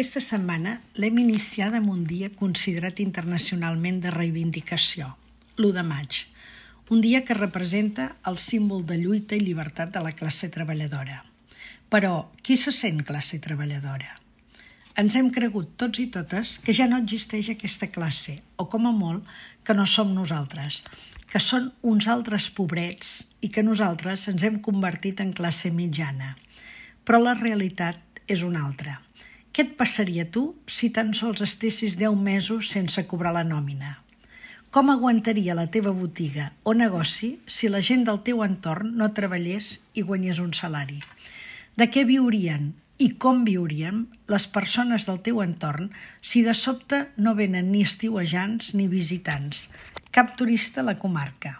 Aquesta setmana l'hem iniciada amb un dia considerat internacionalment de reivindicació, l'1 de maig, un dia que representa el símbol de lluita i llibertat de la classe treballadora. Però qui se sent classe treballadora? Ens hem cregut tots i totes que ja no existeix aquesta classe, o com a molt, que no som nosaltres, que són uns altres pobrets i que nosaltres ens hem convertit en classe mitjana. Però la realitat és una altra. Què et passaria tu si tan sols estessis 10 mesos sense cobrar la nòmina? Com aguantaria la teva botiga o negoci si la gent del teu entorn no treballés i guanyés un salari? De què viurien i com viurien les persones del teu entorn si de sobte no venen ni estiuejants ni visitants, cap turista a la comarca?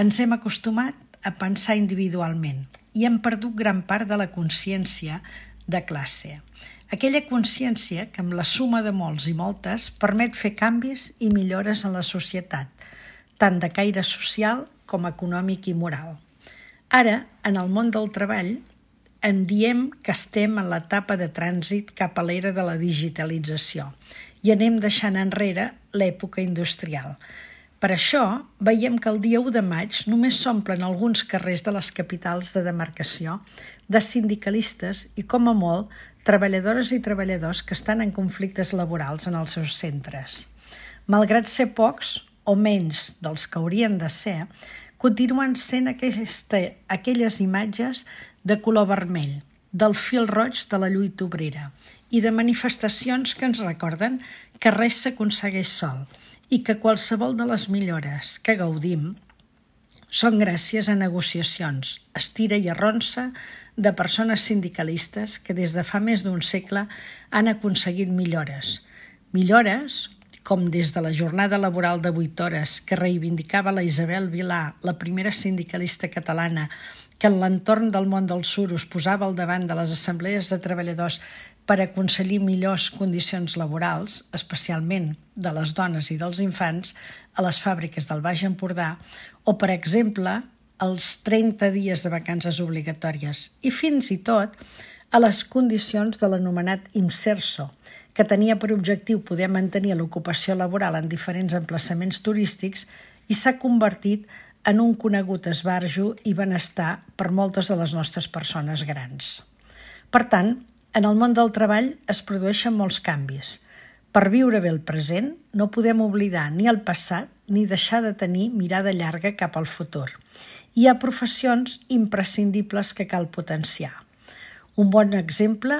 Ens hem acostumat a pensar individualment i hem perdut gran part de la consciència de classe. Aquella consciència que amb la suma de molts i moltes permet fer canvis i millores en la societat, tant de caire social com econòmic i moral. Ara, en el món del treball, en diem que estem en l'etapa de trànsit cap a l'era de la digitalització i anem deixant enrere l'època industrial. Per això, veiem que el dia 1 de maig només s'omplen alguns carrers de les capitals de demarcació de sindicalistes i, com a molt, treballadores i treballadors que estan en conflictes laborals en els seus centres. Malgrat ser pocs o menys dels que haurien de ser, continuen sent aquesta, aquelles imatges de color vermell, del fil roig de la lluita obrera i de manifestacions que ens recorden que res s'aconsegueix sol i que qualsevol de les millores que gaudim són gràcies a negociacions, estira i arronsa de persones sindicalistes que des de fa més d'un segle han aconseguit millores. Millores com des de la jornada laboral de 8 hores que reivindicava la Isabel Vilà, la primera sindicalista catalana, que en l'entorn del món del sur us posava al davant de les assemblees de treballadors per aconseguir millors condicions laborals, especialment de les dones i dels infants, a les fàbriques del Baix Empordà, o, per exemple, els 30 dies de vacances obligatòries i fins i tot a les condicions de l'anomenat IMSERSO, que tenia per objectiu poder mantenir l'ocupació laboral en diferents emplaçaments turístics i s'ha convertit en un conegut esbarjo i benestar per moltes de les nostres persones grans. Per tant, en el món del treball es produeixen molts canvis. Per viure bé el present no podem oblidar ni el passat ni deixar de tenir mirada llarga cap al futur hi ha professions imprescindibles que cal potenciar. Un bon exemple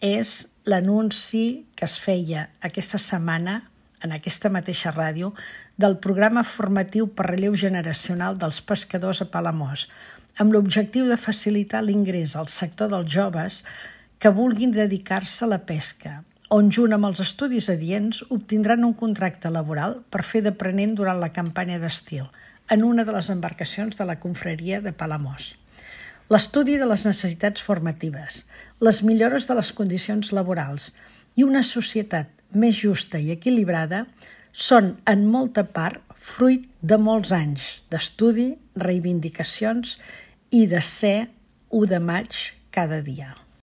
és l'anunci que es feia aquesta setmana en aquesta mateixa ràdio del programa formatiu per relleu generacional dels pescadors a Palamós, amb l'objectiu de facilitar l'ingrés al sector dels joves que vulguin dedicar-se a la pesca, on junt amb els estudis adients obtindran un contracte laboral per fer d'aprenent durant la campanya d'estil – en una de les embarcacions de la confraria de Palamós. L'estudi de les necessitats formatives, les millores de les condicions laborals i una societat més justa i equilibrada són en molta part fruit de molts anys d'estudi, reivindicacions i de ser 1 de maig cada dia.